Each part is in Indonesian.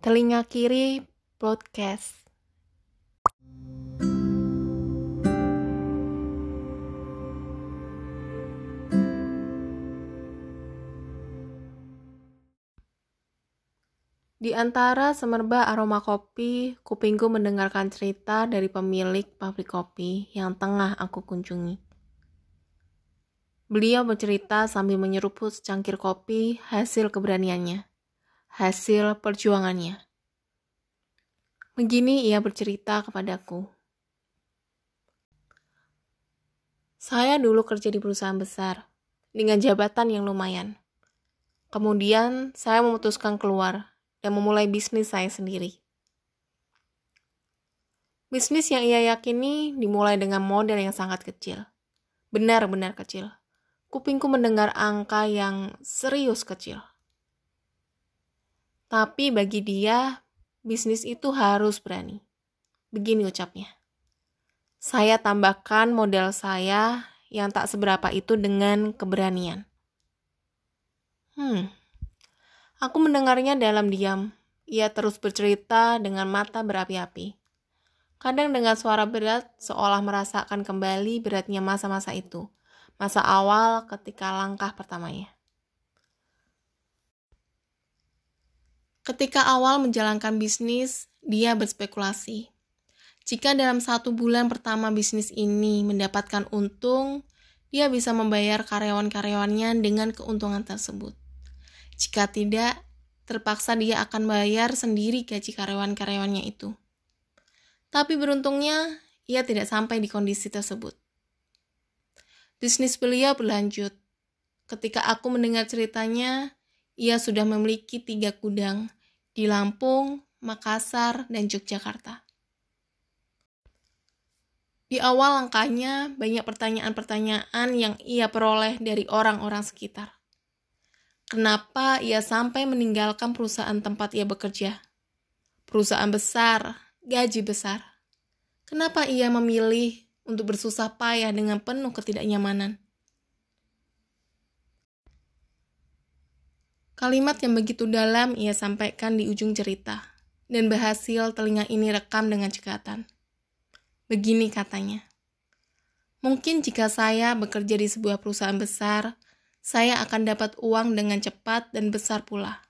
Telinga Kiri Podcast. Di antara semerbak aroma kopi, kupingku mendengarkan cerita dari pemilik pabrik kopi yang tengah aku kunjungi. Beliau bercerita sambil menyeruput secangkir kopi hasil keberaniannya, hasil perjuangannya. Begini ia bercerita kepadaku. Saya dulu kerja di perusahaan besar, dengan jabatan yang lumayan. Kemudian saya memutuskan keluar dan memulai bisnis saya sendiri. Bisnis yang ia yakini dimulai dengan modal yang sangat kecil. Benar-benar kecil. Kupingku mendengar angka yang serius kecil. Tapi bagi dia, bisnis itu harus berani. Begini ucapnya. Saya tambahkan modal saya yang tak seberapa itu dengan keberanian. Hmm, Aku mendengarnya dalam diam. Ia terus bercerita dengan mata berapi-api. Kadang dengan suara berat, seolah merasakan kembali beratnya masa-masa itu. Masa awal ketika langkah pertamanya. Ketika awal menjalankan bisnis, dia berspekulasi. Jika dalam satu bulan pertama bisnis ini mendapatkan untung, dia bisa membayar karyawan-karyawannya dengan keuntungan tersebut. Jika tidak, terpaksa dia akan bayar sendiri gaji karyawan-karyawannya itu. Tapi beruntungnya, ia tidak sampai di kondisi tersebut. Bisnis beliau berlanjut. Ketika aku mendengar ceritanya, ia sudah memiliki tiga gudang di Lampung, Makassar, dan Yogyakarta. Di awal langkahnya, banyak pertanyaan-pertanyaan yang ia peroleh dari orang-orang sekitar. Kenapa ia sampai meninggalkan perusahaan tempat ia bekerja? Perusahaan besar, gaji besar. Kenapa ia memilih untuk bersusah payah dengan penuh ketidaknyamanan? Kalimat yang begitu dalam ia sampaikan di ujung cerita, dan berhasil telinga ini rekam dengan cekatan. Begini katanya, Mungkin jika saya bekerja di sebuah perusahaan besar, saya akan dapat uang dengan cepat dan besar pula.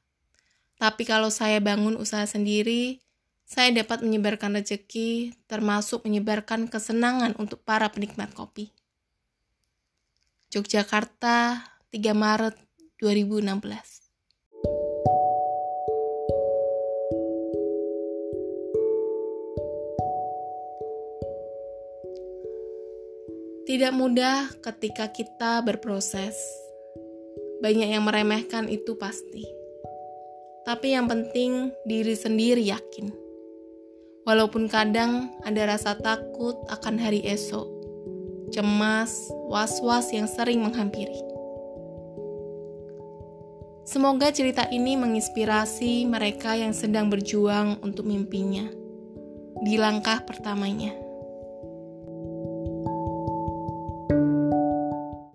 Tapi kalau saya bangun usaha sendiri, saya dapat menyebarkan rezeki, termasuk menyebarkan kesenangan untuk para penikmat kopi. Yogyakarta, 3 Maret 2016 Tidak mudah ketika kita berproses banyak yang meremehkan itu pasti. Tapi yang penting diri sendiri yakin. Walaupun kadang ada rasa takut akan hari esok, cemas, was-was yang sering menghampiri. Semoga cerita ini menginspirasi mereka yang sedang berjuang untuk mimpinya di langkah pertamanya.